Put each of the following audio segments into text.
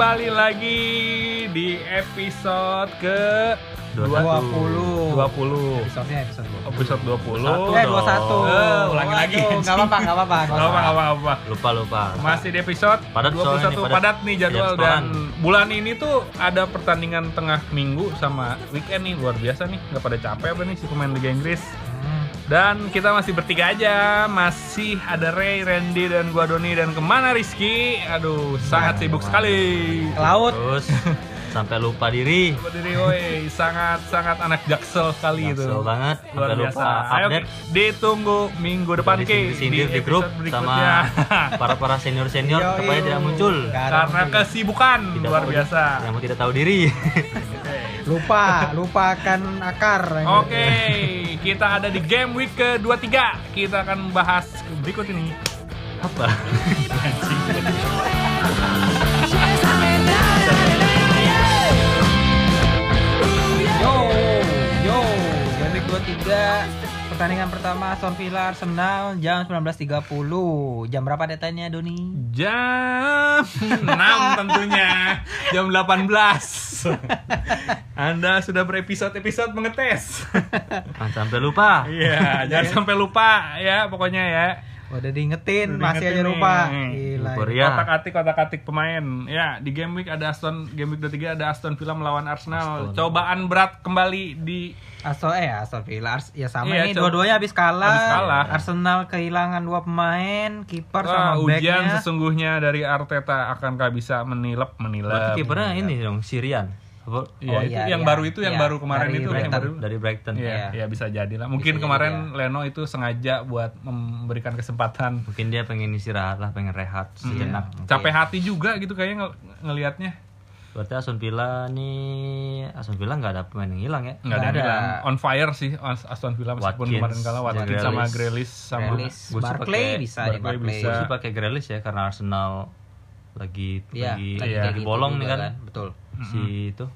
kembali lagi di episode ke 20. 20. Episode-nya episode 20. Episode 20. Eh, 21. Eh, ulangi lagi. Waduh, Nggak apa-apa, nggak apa-apa. Gak apa, gak apa, gak apa. lupa lupa Masih di episode Padat 21 soalnya nih, padat. padat. nih jadwal Iya, dan setoran. bulan ini tuh ada pertandingan tengah minggu sama weekend nih luar biasa nih nggak pada capek apa nih si pemain Liga Inggris Hmm. Dan kita masih bertiga aja. Masih ada Ray, Randy dan gua Doni dan ke mana Rizky? Aduh sangat Nah, sibuk ke mana? sekali. Ke laut. terus sampai lupa diri. Berdiri woi. Sangat sangat anak jaksel sekali itu. Jaksel banget. Luar sampai biasa. Lupa ayo update. ditunggu minggu depan Ki disindir di grup sama para para senior senior supaya tidak muncul. Karena kesibukan. Tidak luar tahu- biasa. yang tidak tahu diri Lupa, lupakan akar. Oke, kita ada di game week ke-23. Kita akan bahas berikut ini. apa Yo, yo. Game week 23 pertandingan pertama Aston Villa Arsenal jam 19.30. Jam berapa datanya Doni? Jam 6 tentunya. Jam 18. Anda sudah berepisode-episode mengetes. Jangan sampai lupa Iya, jangan sampai lupa ya pokoknya ya. Udah diingetin, Udah masih diingetin aja lupa. Gila. Iya. Kotak-atik kotak-atik pemain. Ya, di game week ada Aston game week 23 ada Aston Villa melawan Arsenal. Aston. Cobaan berat kembali di Aston eh Aston Villa Ars- ya sama Iya, ini dua-duanya habis kalah. Habis kalah. Arsenal kehilangan dua pemain, kiper sama ujian backnya. sesungguhnya dari Arteta akankah bisa menilep menilep. berarti kipernya ini dong Sirian apa Iya, Oh, itu iya, yang iya. baru itu yang Iya, baru kemarin dari itu yang Brighton. baru. dari Brighton Iya, Iya. iya bisa jadi lah. Mungkin Bisa kemarin jadi, Leno itu sengaja buat memberikan kesempatan. mungkin dia pengen istirahat lah pengen rehat sejenak Oke. Capek hati juga gitu kayaknya ngel- ngelihatnya. berarti Aston Villa nih Aston Villa nggak ada pemain yang hilang ya Nggak ada, yang ada. on fire sih As- Aston Villa meskipun Watkins, kemarin kalah Watkins Grealish. sama Grealish sama Grealish, pakai- bisa Barkley. bisa. Gue sih pakai Grealish ya karena Arsenal lagi Iya, lagi, lagi iya. lagi gitu bolong nih juga kan, Betul. Si itu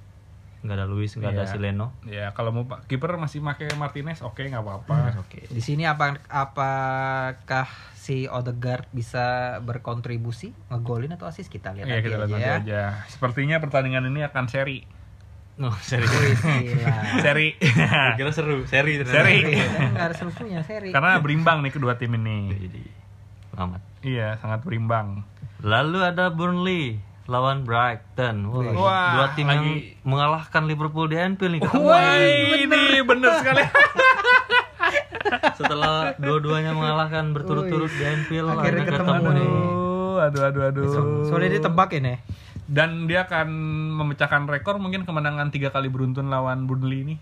nggak ada Luis nggak ada Iya. si Leno Ya kalau mau pak kiper masih pakai Martinez oke nggak apa-apa. oke Di sini apa apakah si Odegaard bisa berkontribusi ngegolin atau asis kita lihat Iya nanti kita lihat aja nanti ya. aja. Sepertinya pertandingan ini akan seri. no Wih, gila. Seri. kira seru seri ternyata. Seri. Enggak ada serupunya seri. Karena berimbang nih kedua tim ini. jadi selamat Iya, sangat berimbang. lalu ada Burnley lawan Brighton Wah. Wah, dua tim yang lagi- mengalahkan Liverpool di Anfield nih Wah, ini bener sekali. setelah dua-duanya mengalahkan berturut-turut di Anfield Akhirnya ketemu nih. Aduh, aduh, aduh, So- aduh. Soalnya dia tebak ini. Dan dia akan memecahkan rekor mungkin kemenangan tiga kali beruntun lawan Burnley ini.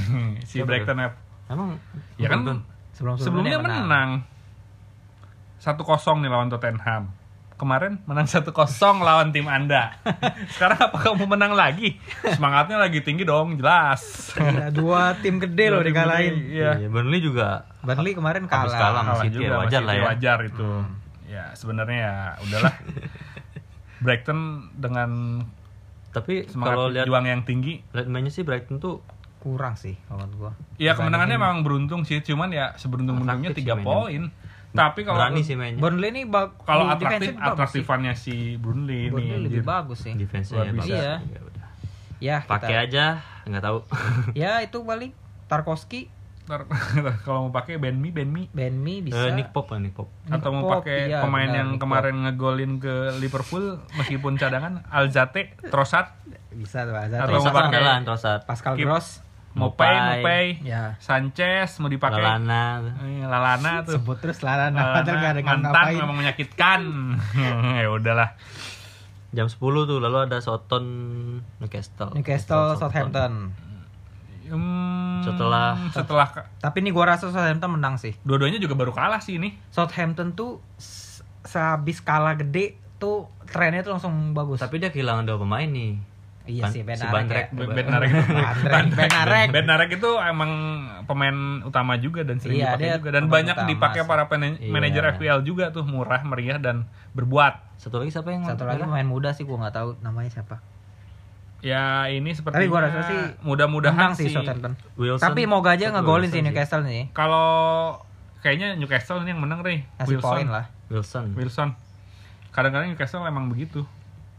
si Siapa Brighton F. emang Ya kan? Sebelum sebelumnya menang. 1-0 nih lawan Tottenham. Kemarin menang 1-0 lawan tim Anda. Sekarang apa kamu menang lagi? Semangatnya lagi tinggi dong, jelas. Gila, dua tim gede loh Tim dikalahin. gede, Iya. Iya, Burnley juga Burnley kemarin Habis kalah. kalah. sama Kalah City juga ya, wajar lah ya. Wajar itu. Ya, sebenarnya ya udahlah. Brighton dengan tapi kalau lihat juang yang tinggi lihat mainnya sih Brighton tuh Kurang sih kalau gua. Ya kemenangannya memang beruntung sih, cuman ya seberuntung-beruntungnya tiga mainnya. Tapi kalau berani sih mainnya Burnley ini kalau atraktif defensive bagus sih. atraktifannya si Burnley ini. Burnley lebih anjir. bagus sih. defense-nya ya bagus biasa. Ya. Ya, pakai aja nggak tahu Ya, itu balik Tarkowski, kalau mau pakai Benmi, Benmi Benmi bisa. Eh, Nick Pop lah Nick Pop atau mau Pop, pakai iya, pemain benar, yang Nick kemarin ngegolin ke Liverpool meskipun cadangan Alzate, Trossard, bisa tuh Atau Azar. mau Trossard pakai- Trossard Pascal Keep- Gross. Mopay, Mopay. Mopay, Ya. Sanchez mau dipakai Lalana Eh, Lalana tuh. Sebut terus Lalana, padahal nggak ada mantan ngapain. memang menyakitkan. ya udahlah. jam 10 tuh lalu ada Soton Newcastle Newcastle, Southampton. Hmm, Setelah- setelah Tapi nih gua rasa Southampton menang sih. dua-duanya juga baru kalah sih ini. Southampton tuh sehabis kalah gede tuh trennya tuh langsung bagus. tapi dia kehilangan dua pemain nih iya sih si Benarek. Bandrek. ya. Bednarek itu. Bandrek, Benarek. Bednarek itu emang pemain utama juga dan sering Iya, dipakai juga dan banyak utama dipakai para Iya. manajer FPL juga tuh murah, meriah dan berbuat. satu lagi siapa yang Satu lagi pemain muda sih gua nggak tahu namanya siapa. Ya ini seperti Tapi gua rasa sih mudah-mudahan sih. Southampton. Wilson Tapi moga aja ngegolin sih Newcastle nih. Kalau kayaknya Newcastle ini yang menang. Kasih Wilson. poin lah. Wilson Wilson. Kadang-kadang Newcastle emang begitu.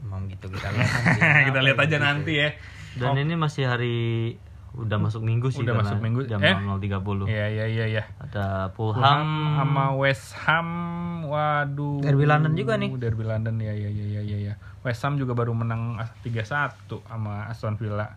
Emang gitu kita lihat nanti. kita lihat aja nanti ya. Dan ini masih hari udah masuk minggu sih Udah masuk minggu. jam Eh? 00.30. Iya iya iya iya. Ada Fulham sama West Ham, waduh. Derby London juga nih. Derby London ya ya ya ya ya. ya. West Ham juga baru menang 3-1 sama Aston Villa.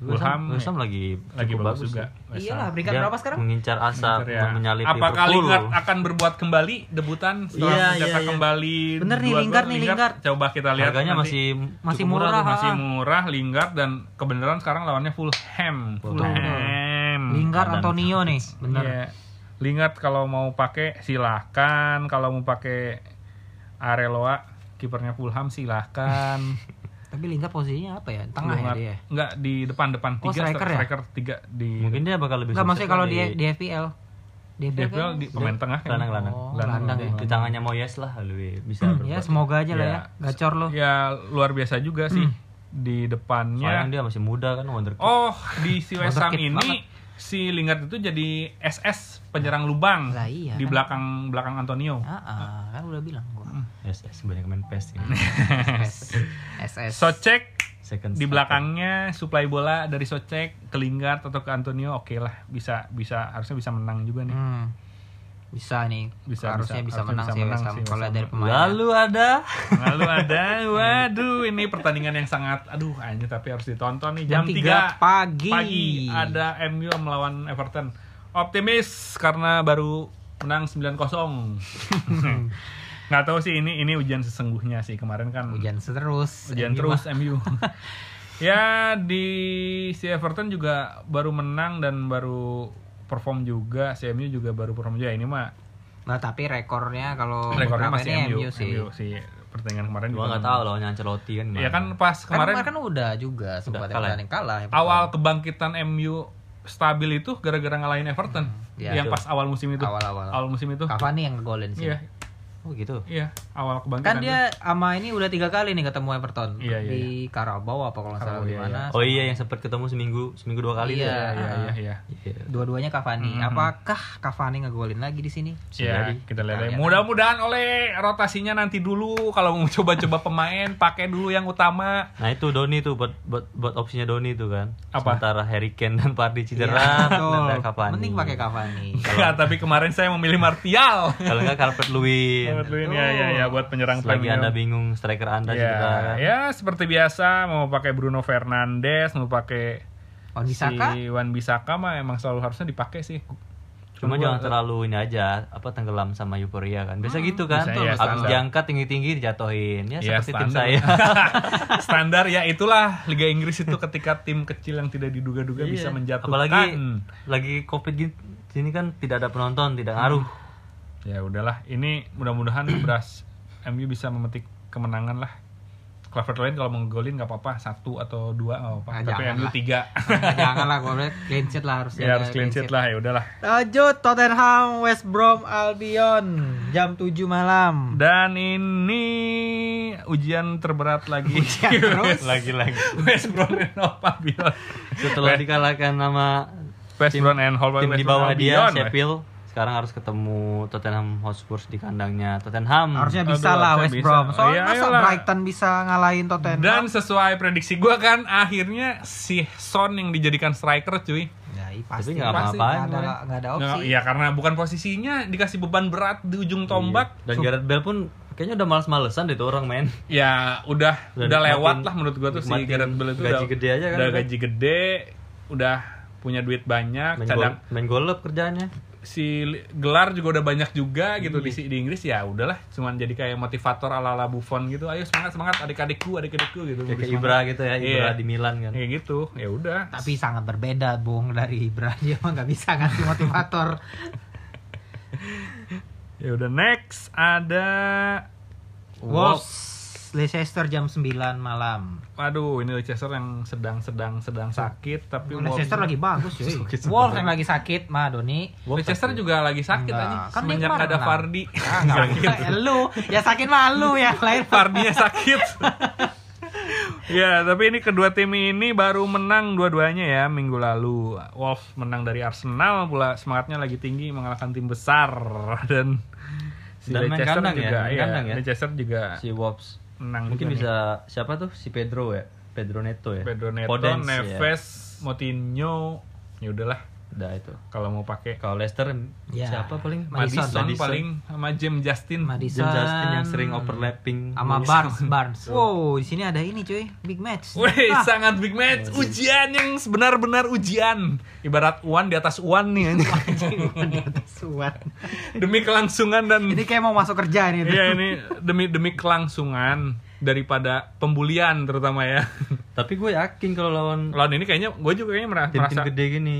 Fulham West Ham lagi lagi cukup bagus juga. Iyalah, peringkat berapa sekarang? Mengincar asa ya. menyalip Apakah. Lingard akan berbuat kembali debutan setelah Iya, mencetak iya, iya. kembali Bener nih, Lingard nih, Lingard. Coba kita lihat Harganya nanti. masih Masih murah, tuh. ah. masih murah Lingard dan kebenaran sekarang lawannya Fulham. Fulham. Lingard Dan- Antonio nih, bener. Iya. Lingard kalau mau pakai silahkan, kalau mau pakai Areloa kipernya Fulham silahkan. Tapi Lingard posisinya apa ya? Tengah ya Lingard- dia. Enggak di depan-depan Oh, tiga striker ya? striker tiga di Mungkin dia bakal lebih Enggak maksudnya kalau di di FPL. Di di FPL, FPL kan? di pemain tengah kan. Oh, Gelandang, gelandang di, ya. di tangannya Moyes lah lebih bisa Hmm, berbuat. ya semoga aja lah Ya. ya. Gacor lo. Ya luar biasa juga sih di depannya. Sayang dia masih muda kan wonderkid. Oh, di si West Ham Wonderkid ini banget. Si Lingard itu jadi SS penyerang lubang Lah iya, di kan. belakang belakang Antonio. Ah, ah, kan udah bilang gua. Yes, yes, banyak main PES ini. SS. Socek Second di belakangnya supply bola dari Socek ke Lingard atau ke Antonio oke lah bisa bisa harusnya bisa menang juga nih. Hmm. Bisa nih. Bisa, harusnya bisa. bisa, Harusnya menang bisa sih menang West Ham sih kalau dari pemain. Lalu ada Lalu ada waduh ini pertandingan yang sangat aduh anjir tapi harus ditonton nih jam, Jam 3 3 pagi. pagi ada MU melawan Everton. Optimis karena baru menang 9-0. Nggak tahu sih ini ini ujian sesungguhnya sih kemarin kan Hujan terus. ujian MU terus mah. MU. ya di si Everton juga baru menang dan baru perform juga si MU juga baru perform juga ini mah Nah, tapi rekornya kalau rekornya masih ini MU, sih. MU sih pertandingan kemarin gua nggak tahu lawannya Ancelotti kan. Ya kan pas Kan kemarin kemarin kan udah juga sempat kalah ya? pertandingan kalah. ya, awal kebangkitan MU stabil itu gara-gara ngalahin Everton. Iya, yang betul. pas awal musim itu. Awal-awal. Awal musim itu. Cavani yang ngegolin sih. Iya, Oh gitu. iya, awal kebangkitan. Kan dia sama ini udah tiga kali nih ketemu Everton Iya, iya, di Carabao apa kalau nggak salah di iya, mana. Oh iya yang sempat ketemu seminggu seminggu dua kali Iya. tuh. Iya, iya, iya. Iya. Dua-duanya Cavani. Mhm. Apakah Cavani ngegolin lagi di sini? Ya, jadi. kita lihat. Lihat. Mudah-mudahan oleh rotasinya nanti dulu kalau mau coba-coba pemain pakai dulu yang utama. Nah itu Doni tuh buat buat buat opsinya Doni tuh kan. Apa? Sementara Harry Kane dan Pardi Iya, cedera, ada Cavani. Mending pakai Cavani. Enggak, tapi kemarin saya memilih Martial. Kalau enggak Carpet Lewin. Buat Luin, ya, ya, ya, buat penyerang Lagi premium. Anda bingung striker Anda ya, cedera kan. ya seperti biasa mau pakai Bruno Fernandes, mau pakai Wan Bisaka? si Wan Bisaka mah emang selalu harusnya dipakai sih. Cuma gua- jangan terlalu ini aja, apa tenggelam sama euforia kan. Biasa gitu kan. bisa, ya, Habis diangkat tinggi-tinggi dijatuhin. Ya, Ya, seperti tim standar. saya. Standar ya itulah Liga Inggris itu ketika tim kecil yang tidak diduga-duga Iya. bisa menjatuhkan. Apalagi lagi Covid gini kan tidak ada penonton, tidak ngaruh. Ya udahlah, ini mudah-mudahan beras MU bisa memetik kemenangan lah. Clever lain kalau mau ngegolin nggak apa-apa satu atau dua nggak apa-apa. Ah, Tapi MU tiga. Jangan lah, gue liat clean sheet lah harusnya. ya harus clean sheet lah ya udahlah. Lanjut Tottenham West Brom Albion jam 7 malam. Dan ini ujian terberat lagi. Ujian terus. Lagi-lagi. West Brom and Hove Albion. Setelah dikalahkan sama West Brom and Hove West di bawah dia Albion, Sheffield sekarang harus ketemu Tottenham Hotspur di kandangnya Tottenham. Harusnya Aduh, bisa lah harusnya West bisa. Brom. Soalnya Iya, masa ayolah. Brighton bisa ngalahin Tottenham. Dan sesuai prediksi gua kan akhirnya si Son yang dijadikan striker cuy. ya, iya, pasti. Tapi nggak Nggak ada, nggak ada opsi. Iya karena bukan posisinya dikasih beban berat di ujung tombak. Iya. Dan Gareth Bale pun kayaknya udah males-malesan deh tuh orang main. Ya udah Udah udah, nikmatin- lewat lah menurut gua tuh si Gareth Bale itu gaji udah, gede aja kan, udah udah. gaji gede, udah punya duit banyak, Main cadang gol, main golep kerjanya. Si gelar juga udah banyak juga gitu Iya. di di Inggris ya udahlah cuman jadi kayak motivator ala ala Buffon gitu ayo semangat semangat adik-adikku adik-adikku gitu Kayak. Ibra gitu ya, Ibra Iya. di Milan kan. kayak gitu ya udah Tapi sangat berbeda Bung dari Ibra dia mah nggak bisa ngasih motivator. ya udah next ada Wolves Leicester jam 9 malam. Waduh, ini Leicester yang sedang-sedang sedang sakit tapi Leicester lagi bagus cuy. Sakit Wolves yang lagi sakit mah Doni. Leicester juga lagi sakit Enggak. aja. Kan Semenjak kemarin ada. Fardi. Ah, nggak Sakit. usah. lu ya sakit mah lu yang lain Fardinya sakit. ya, tapi ini kedua tim ini baru menang dua-duanya ya minggu lalu. Wolves menang dari Arsenal pula semangatnya lagi tinggi mengalahkan tim besar dan si Dan Leicester ya, juga iya, ya. Leicester juga Si Wolves. Menang Mungkin juga nih. bisa siapa tuh si Pedro ya? Pedro Neto ya. Pedro Neto, Podence, ya. Neves, Moutinho, ya udahlah Udah itu. kalau mau pakai Kalau Leicester Ya. siapa paling? Madison. Madison, Madison. paling sama James Justin. Madison James Justin yang sering overlapping. sama Barnes Barnes. Wow, di sini ada ini cuy, big match. Wih, Ah, sangat big match. Ujian yang sebenar-benar ujian. Ibarat uan di atas uan nih. suat. demi kelangsungan dan Ini kayak mau masuk kerja ini. Iya ini demi demi kelangsungan daripada pembulian terutama ya. Tapi gue yakin kalau lawan Lawan ini kayaknya gue juga kayaknya mera- tim-tim merasa gede gini.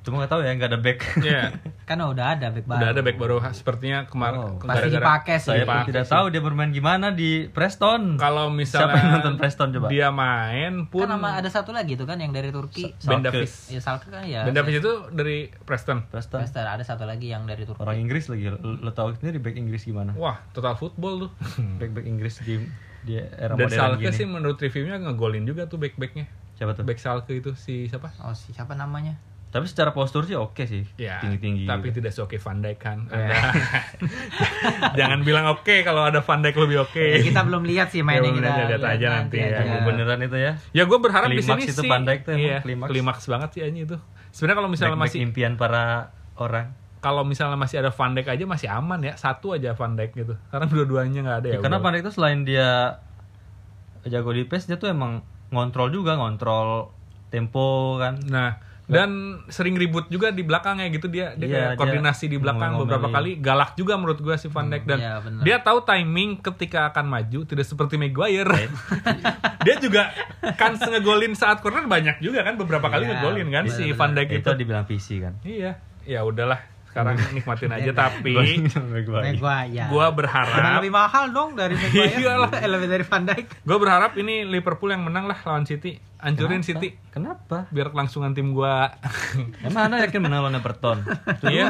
Cuma nggak tahu ya nggak ada back. Iya, Kan udah ada back baru. udah ada back baru sepertinya kemarin Oh, Pasti dipakai sih. Saya pun tidak sih. tahu dia bermain gimana di Preston. Kalau Siapa misalnya yang nonton Preston coba? Dia main pun Kan sama ada satu lagi tuh kan yang dari Turki. Ben. Davis. Ya Salke kan ya. Ben Davis itu dari Preston. Preston. Leicester ada satu lagi yang dari Turki. Orang Inggris lagi. Lo, lo tahu sendiri back Inggris gimana? Wah, total football tuh. Back back Inggris di di era Dan modern Schalke gini. sih menurut reviewnya ngegolin juga tuh back-backnya. Siapa tuh? Back Schalke itu si siapa? Oh, si siapa namanya? Tapi secara postur sih oke sih. Ya, Tinggi-tinggi. tapi gitu. tidak seoke Van Dijk kan. Ya. Anda. Jangan bilang oke kalau ada Van Dijk lebih oke. Ya, kita belum lihat sih mainnya Ya, kita. lihat aja nanti ya. Yang beneran itu ya. Ya gue berharap di sini itu sih. Van Dijk tuh iya, klimaks. klimaks banget sih aja itu. Sebenarnya kalau misalnya masih impian para orang. kalau misalnya masih ada Van Dijk aja masih aman ya. Satu aja Van Dijk gitu. Karena dua-duanya nggak ada ya. Ya, karena. Van Dijk itu selain dia jago di pace dia tuh emang ngontrol juga, ngontrol tempo kan. Nah, dan sering ribut juga di belakangnya gitu dia dia Iya, kayak dia koordinasi di belakang beberapa kali galak juga menurut gua si Van Dijk dan iya, bener. dia tahu timing ketika akan maju tidak seperti Maguire. dia juga kan ngegolin saat corner banyak juga kan beberapa kali Iya, ngegolin kan si bener-bener. Van Dijk itu itu. dibilang PC kan. Iya. Ya udahlah, sekarang nikmatin aja Iya, tapi Jangan berharap lebih mahal dong dari Maguire. Iyalah. Eh, lebih dari Van Dijk. gua berharap ini Liverpool yang menang lah lawan City. Ancurin City Kenapa? biar kelangsungan tim gua. Emang anda yakin menang lawan Everton? Iya,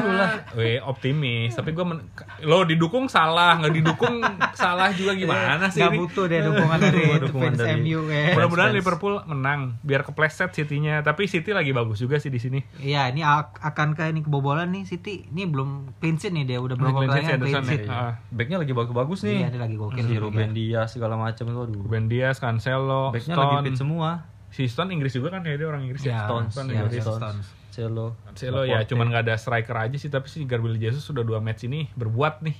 weh optimis. Tapi gue men- lo didukung salah, nggak didukung salah juga gimana sih? Ini? butuh deh dukungan dari dukungan fans dari- MU kayak. Mudah-mudahan. Liverpool menang, biar kepleset City-nya. Tapi City lagi bagus juga sih di sini. Iya, ini ak- akankah ini kebobolan nih City? Ini belum clean sheet nih dia udah berapa kali kan clean sheet. ya. Ah. Backnya lagi bagus-bagus nih. Iya, dia lagi gokil Si Ruben Dias segala macam itu aduh. Ruben Dias, Cancelo, Backnya lagi fit semua. Si Stone Inggris juga kan ya dia orang Inggris Ya, ya. Stones, Stone ya, Inggris. Stones. Stones, Celo. Cancelo ya, cuman nggak ada striker aja sih. Tapi si Gabriel Jesus sudah dua match ini berbuat nih.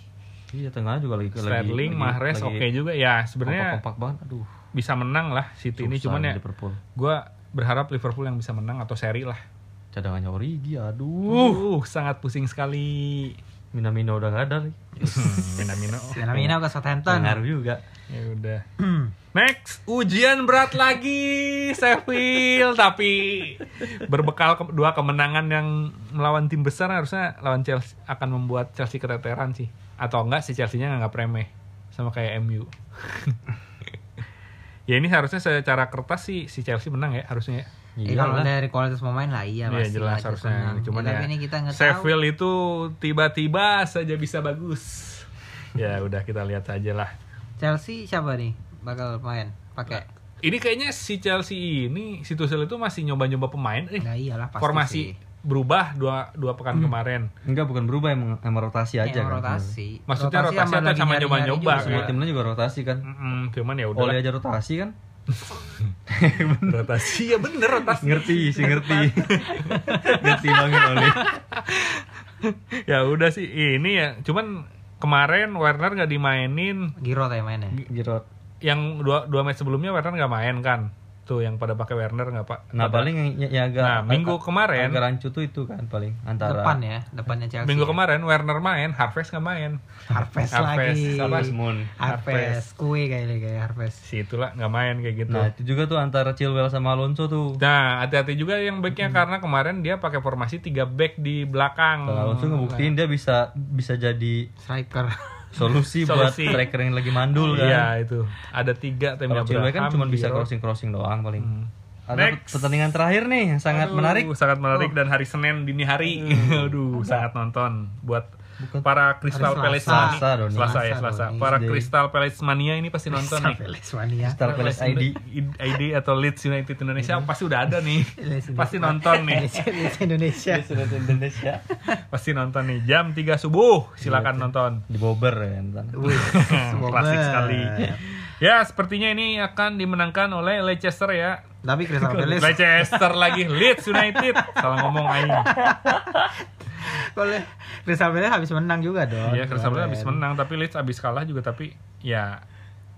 Iya, tengahnya juga lagi Sterling, Mahrez oke juga. Ya sebenarnya Kompak-kompak banget. Aduh. bisa menang lah City ini. susah Cuman ya Liverpool. gue berharap Liverpool yang bisa menang atau seri lah. Cadangannya Origi, aduh. Uh, sangat pusing sekali. Minamino udah gak ada nih. Minamino. Minamino ke Southampton. Pengaruh juga. Ya udah. Next, ujian berat lagi Sheffield tapi berbekal ke- dua kemenangan yang melawan tim besar harusnya lawan Chelsea akan membuat Chelsea keteteran sih. Atau enggak si Chelsea-nya nganggap remeh sama kayak MU. ya ini harusnya secara kertas sih si Chelsea menang ya harusnya ya. Eh, kalau dari kualitas pemain lah iya Iya pasti jelas lah, harusnya. menang. Cuman Ya, ya, tapi ini kita nggak tahu. Sheffield itu tiba-tiba saja bisa bagus. ya udah kita lihat saja lah. Chelsea siapa nih bakal main? Pakai. Ini kayaknya si Chelsea ini si Tuchel itu masih nyoba-nyoba pemain. Eh, Nah, iyalah pasti formasi sih. berubah dua dua pekan kemarin. Enggak bukan berubah emang, emang rotasi aja Yang kan. rotasi. Maksudnya rotasi lagi sama nyoba-nyoba, juga. kan? Semua timnya juga rotasi kan. Mm-mm, cuman ya udah Oleh aja rotasi kan. rotasi ya bener rotasi. Ngerti sih ngerti. ngerti banget oleh. ya udah sih ini ya. Cuman kemarin Werner nggak dimainin. Giroud ya mainnya. Giroud. Yang dua dua match sebelumnya Werner nggak main kan. Tuh yang pada pakai Werner nggak pak. Nah paling yang, yang agak Nah, minggu kemarin- agak rancu tuh itu kan paling antara Depan ya, depannya Chelsea. Minggu ya. kemarin Werner main, Harvest nggak main. Harvest Harvest, lagi. sama Moon. Harvest, kue kayaknya kayak Harvest. Si itulah nggak main kayak gitu. Nah itu juga tuh antara Chilwell sama Alonso tuh. Nah, hati-hati juga yang backnya Hmm. karena kemarin dia pakai formasi 3 back di belakang. Kalau Alonso ngebuktiin dia bisa bisa jadi Striker. Solusi, buat Solusi. striker yang lagi mandul kan. Iya itu. Ada tiga tim Kalau Chilwell kan cuma bisa crossing crossing doang paling. Ada Next. pertandingan terakhir nih yang sangat menarik. Oh. Sangat menarik dan hari Senin dini hari. Aduh, sangat nonton buat Bukan- para Crystal Palace Selasa. mania. Selasa Selasa ya, Selasa dong, Para. Crystal Palace mania ini pasti nonton nih. Liswania. Star Palace ID. ID atau Leeds United Indonesia pasti udah ada nih. Leeds pasti nonton nih. Leeds Indonesia. Sudah Indonesia Pasti nonton nih jam 3 subuh. Iya, Silakan nonton. di Bobber ya. Wih, Klasik sekali. Ya, sepertinya ini akan dimenangkan oleh Leicester ya. Tapi Crystal Palace Leicester lagi Leeds United. Salah ngomong aing. Oleh Crystal Palace habis menang juga dong. Iya, Crystal Palace habis menang tapi Leeds habis kalah juga tapi ya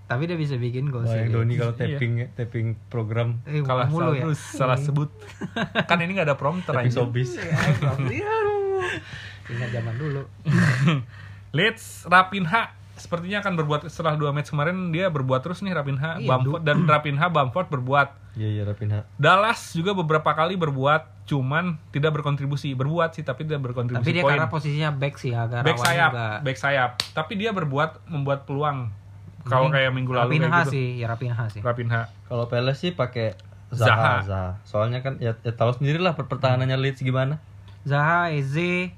Tapi dia bisa bikin gol Wah, sih. Doni kalau Iya. tapping tapping program Eh, kalah mulu ya. terus salah sebut. kan ini nggak ada prompter aja. sobis. Iya, aduh. Ingat zaman dulu. Leeds Rapinha sepertinya akan berbuat setelah dua match kemarin dia berbuat terus nih Rapinha Iya, Bamford dan Rapinha Bamford berbuat Iya iya Rapinha. Dallas juga beberapa kali berbuat cuman tidak berkontribusi berbuat sih tapi tidak berkontribusi Tapi dia poin karena posisinya back sih agak back sayap juga. back sayap tapi dia berbuat membuat peluang kalau kayak minggu lalu Rapinha kayak gitu sih, ya Rapinha sih. Rapinha Kalau Palace sih pakai Zaha. Zaha. Zaha. Soalnya kan ya, ya tahu sendiri lah per- pertahanannya Leeds gimana. Zaha, Eze,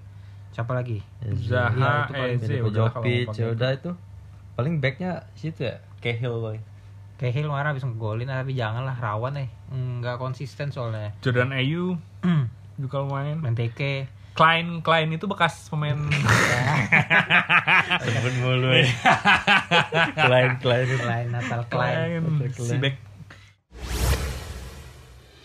siapa lagi? Zaha Iya, itu paling pakai ya itu. udah itu. Paling backnya situ ya. Cahill boy. Cahill kemarin habis ngegolin tapi janganlah rawan eh. Enggak konsisten soalnya. Jordan Ayew juga lumayan Menteke. Klein Klein itu bekas pemain Sebut mulu ya. Klien itu. Klein Natal Klein. Klein si back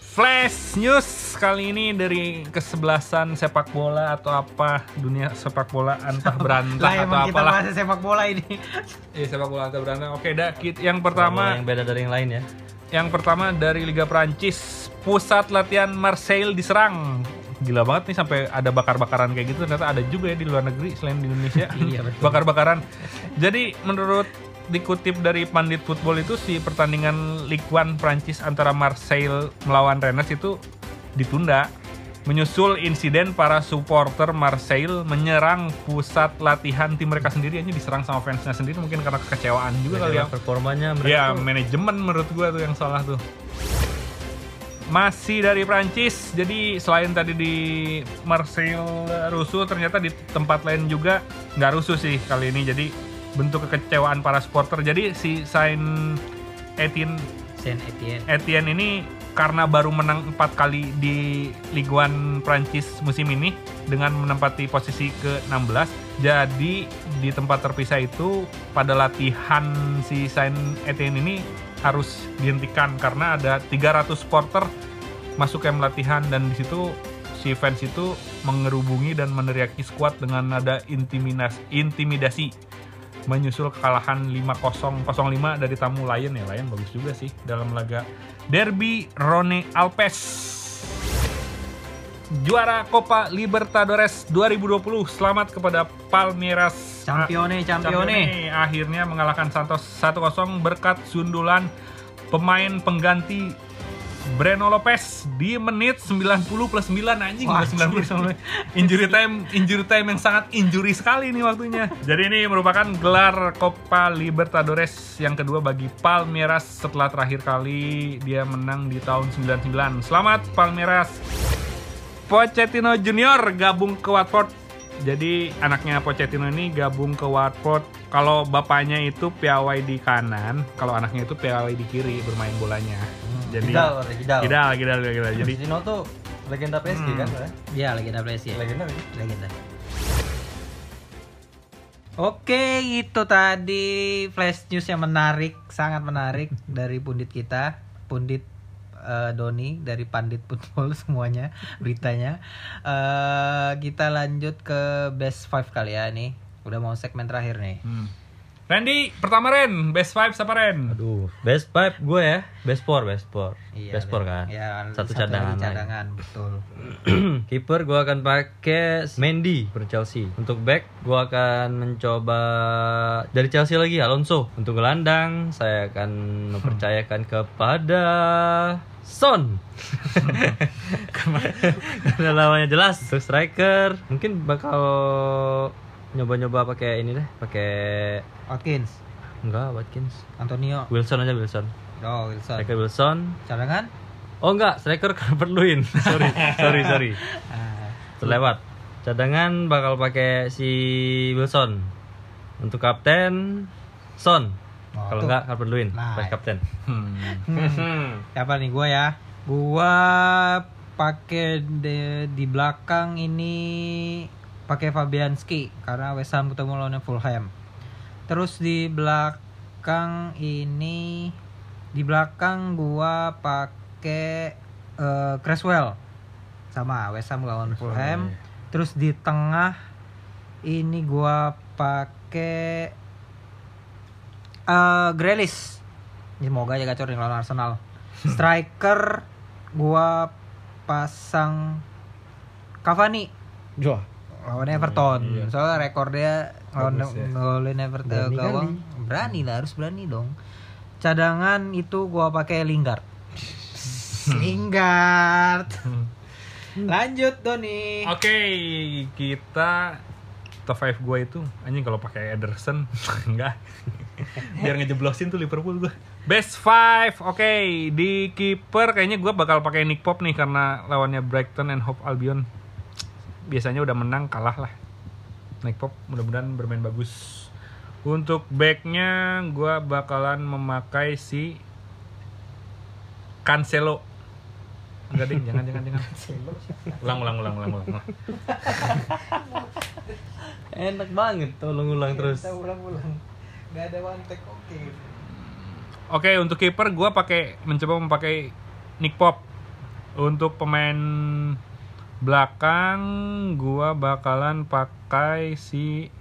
Flash News kali ini dari kesebelasan sepak bola atau apa dunia sepak bola antah berantah Lah atau kita apalah bahas sepak bola ini. Iya sepak bola antah berantah. Oke, dah kit- yang pertama yang beda dari yang lain ya. yang pertama dari Liga Prancis, pusat latihan Marseille diserang. Gila banget nih sampai ada bakar-bakaran kayak gitu ternyata ada juga ya di luar negeri selain di Indonesia. Iya. Bakar-bakaran. Jadi menurut dikutip dari pandit football itu si pertandingan Ligue 1 Prancis antara Marseille melawan Rennes itu ditunda menyusul insiden para supporter Marseille menyerang pusat latihan tim mereka sendiri aja diserang sama fansnya sendiri mungkin karena kekecewaan juga kali ya performanya mereka Ya tuh manajemen menurut gua tuh yang salah tuh. Masih dari Prancis, jadi selain tadi di Marseille rusuh, ternyata di tempat lain juga nggak rusuh sih kali ini. Jadi bentuk kekecewaan para supporter. Jadi si Saint Etienne, Saint Etienne. Etienne ini karena baru menang empat kali di Ligue 1 Prancis musim ini dengan menempati posisi ke-16. Jadi di tempat terpisah itu pada latihan si Saint Etienne ini harus dihentikan karena ada 300 supporter masuk ke latihan dan di situ si fans itu mengerubungi dan meneriaki skuad dengan nada intimidasi menyusul kekalahan 5-0 0-5 dari tamu Lion ya Lion bagus juga sih dalam laga Derby Rone Alpes. Juara Copa Libertadores 2020 selamat kepada Palmeiras. Campione, campione. Campione. Akhirnya mengalahkan Santos 1-0 berkat sundulan pemain pengganti Breno Lopez di menit 90 plus 9 anjing Wah, udah 90 plus 9. injury time injury time yang sangat injury sekali nih waktunya. Jadi ini merupakan gelar Copa Libertadores yang kedua bagi Palmeiras setelah terakhir kali dia menang di tahun 99. Selamat Palmeiras. Pochettino Junior gabung ke Watford. Jadi anaknya Pochettino ini gabung ke Watford. Kalau bapaknya itu piawai di kanan, kalau anaknya itu piawai di kiri bermain bolanya. Jadi Kidal, berarti Kidal. Kidal, kidal, kidal. Jadi Pochettino tuh legenda PSG Hmm. kan ya? Iya, legenda ya. Legenda kan? Legenda. Oke, itu tadi flash news yang menarik, sangat menarik dari pundit kita, pundit eh, Doni dari pandit football semuanya beritanya. Eh kita lanjut ke best five kali ya nih. Udah mau segmen terakhir nih. Hmm. Randy, pertama Ren, best five siapa Ren? Aduh, best five gue ya, best four, best four, best four kan. Iya, satu, lagi cadangan. lagi. cadangan, betul. Kiper gue akan pakai Mendy per Chelsea. Untuk back gue akan mencoba dari Chelsea lagi Alonso. Untuk gelandang saya akan mempercayakan kepada Son. Karena namanya jelas. Untuk striker mungkin bakal nyoba-nyoba pakai ini deh, pakai Watkins, enggak Watkins. Antonio, Wilson aja Wilson. oh Wilson. Striker Wilson. Cadangan? Oh enggak, striker kan perluin. sorry, sorry, sorry. Terlewat cadangan bakal pakai si Wilson untuk kapten Son Oh, kalau enggak Calvert Lewin Nah. vice kapten Hmm. Hmm. Siapa nih gua ya? Gua pakai de- di belakang ini pakai Fabianski karena West Ham ketemu lawan Fulham. Terus di belak belakang ini di belakang gua pakai eh, Creswell sama West Ham lawan Fulham. Terus di tengah ini gua pakai eh Grealish. Semoga aja gacor lawan Arsenal. Striker gua pasang Cavani Wah, lawan Everton. iya. Soalnya rekor dia lawan ya. Everton Berani gawang. Berani lah, harus berani dong. Cadangan itu gua pakai Lingard. Lingard. Lanjut Doni. Oke, kita top 5 gue itu anjing kalau pakai Ederson enggak. Biar ngejeblosin tuh Liverpool gue. Best 5. Oke, di kiper kayaknya gue bakal pakai Nick Pop nih karena lawannya Brighton and Hove Albion. Biasanya udah menang kalah lah. Nick Pop mudah-mudahan bermain bagus. Untuk backnya gue bakalan memakai si Cancelo. Enggak ding, jangan jangan jangan. Ulang ulang ulang ulang ulang. ulang. enak banget tolong ulang terus. ulang-ulang. Gak ada one take oke. Oke, untuk kiper gue pakai mencoba memakai Nick Pop. Untuk pemain belakang gua bakalan pakai si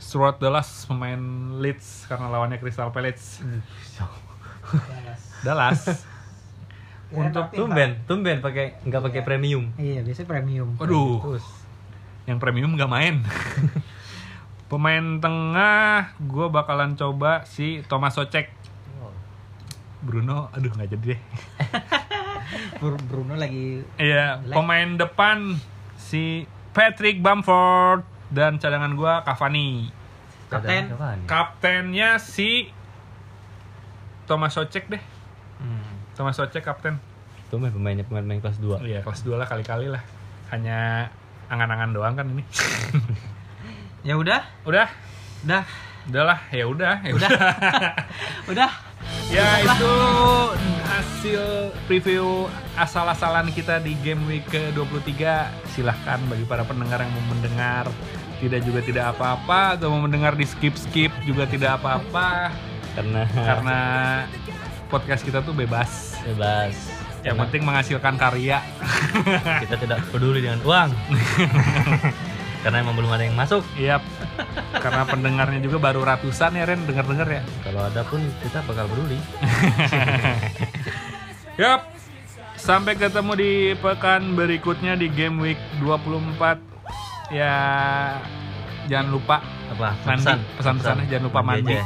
Stuart Dallas pemain Leeds karena lawannya Crystal Palace. Dallas. Untuk Tumben, tumben pakai nggak pakai premium. Iya, biasanya premium. Terus yang premium nggak main. Pemain tengah gue bakalan coba si Thomas Socek. Bruno, aduh nggak jadi deh. Bru- Bruno lagi Iya, pemain depan si Patrick Bamford dan cadangan gua Cavani. Kapten. Kaptennya si Thomas Socek deh. Hmm. Thomas Socek kapten. Tumben pemainnya pemain kelas 2. Iya, kelas 2 lah kali-kali lah. Hanya angan-angan doang kan ini. Ya udah, udah, udah, udahlah, ya udah, ya Udah. udah. udah. ya itu hasil preview asal-asalan kita di game week ke-23. Silahkan bagi para pendengar yang mau mendengar tidak juga tidak apa-apa atau mau mendengar di skip-skip juga tidak apa-apa Karena karena podcast kita tuh bebas. bebas. Yang Karena penting menghasilkan karya. kita tidak peduli dengan uang. Karena emang belum ada yang masuk. Yap. Karena pendengarnya juga baru ratusan ya Ren, denger-denger ya. Kalau ada pun kita bakal peduli. Yap. Sampai ketemu di pekan berikutnya di game week 24. Ya jangan lupa Apa? Mandi. Pesan-pesannya jangan lupa mandi. aja.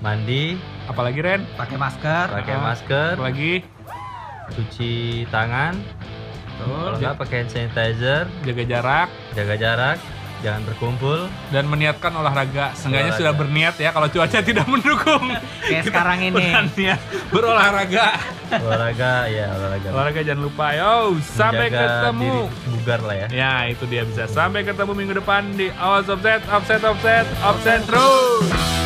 Mandi, apalagi Ren, Pakai masker. pakai Ah. masker, apalagi cuci tangan. Kalau nggak pakai hand sanitizer, jaga jarak jaga jarak, jangan berkumpul. dan meniatkan olahraga. Seenggaknya Olahraga. sudah berniat ya kalau cuaca tidak mendukung. Kayak sekarang ini. Berolahraga. Olahraga, ya olahraga. Olahraga jangan lupa. Yo, sampai Menjaga ketemu. diri bugar lah ya. Ya, itu dia bisa. Sampai ketemu minggu depan di Awas Offset, Offset, Offset, Offset terus.